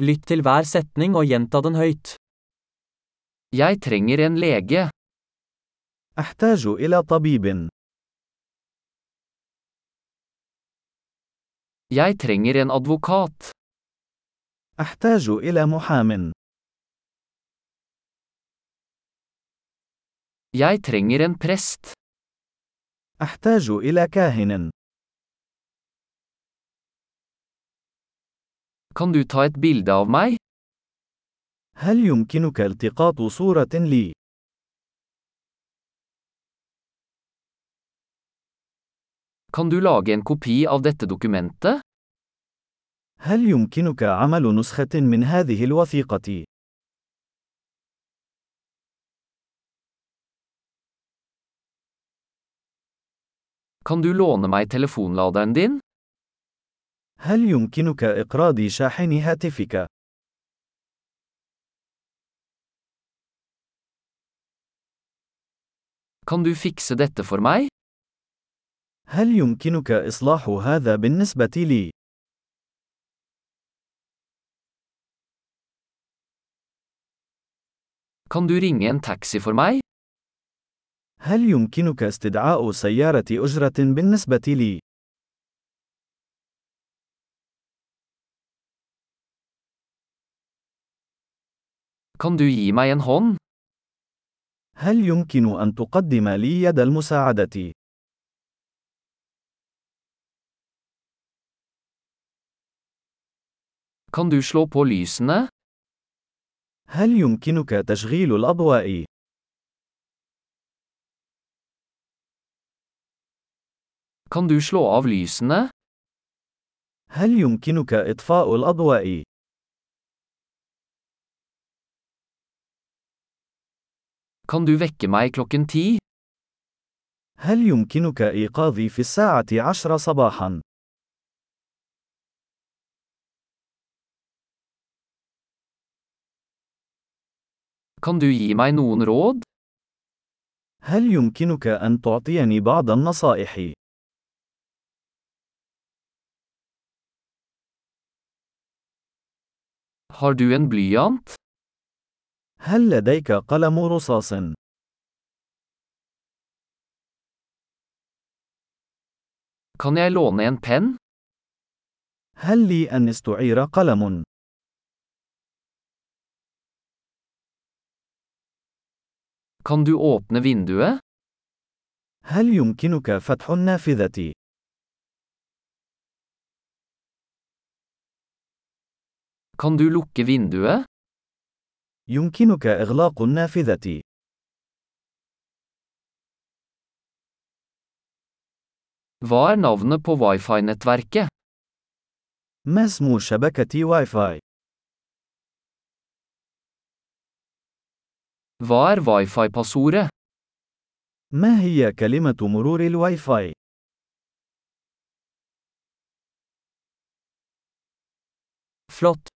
Lytt til hver setning og gjenta den høyt. Jeg trenger en lege. أحتاج إلى طبيب. Jeg trenger en advokat. أحتاج إلى محام. Jeg trenger en prest. أحتاج إلى كاهن. Kan du ta et bilde av meg? هل يمكنك التقاط صورة لي؟ Kan du lage en kopi av dette dokumentet? هل يمكنك عمل نسخة من هذه الوثيقة؟ Kan du låne meg telefonladeren din? هل يمكنك إقراض شاحن هاتفك؟ Kan du fikse dette for meg? هل يمكنك إصلاح هذا بالنسبة لي؟ Kan du ringe en taxi for meg? هل يمكنك استدعاء سيارة أجرة بالنسبة لي؟ Kan du gi meg en hånd? هل يمكن أن تقدم لي يد المساعدة؟ Kan du slå på lysene? هل يمكنك تشغيل الأضواء؟ Kan du slå av lysene? هل يمكنك إطفاء الأضواء؟ Kan du vekke meg klokken ti? هل يمكنك إيقاظي في الساعة عشر صباحا؟ Kan du gi meg noen råd? هل يمكنك أن تعطيني بعض النصائح؟ Har du en blyant? هل لديك قلم رصاص؟ Kan jeg låne en penn? هل لي أن استعير قلم؟ Kan du åpne vinduet? هل يمكنك فتح النافذة؟ Kan du lukke vinduet? يمكنك إغلاق النافذة. Hva er navnet på wifi-nettverket? ما اسم شبكة واي فاي؟ Hva er wifi-passordet? ما هي كلمة مرور الواي فاي؟ Flott!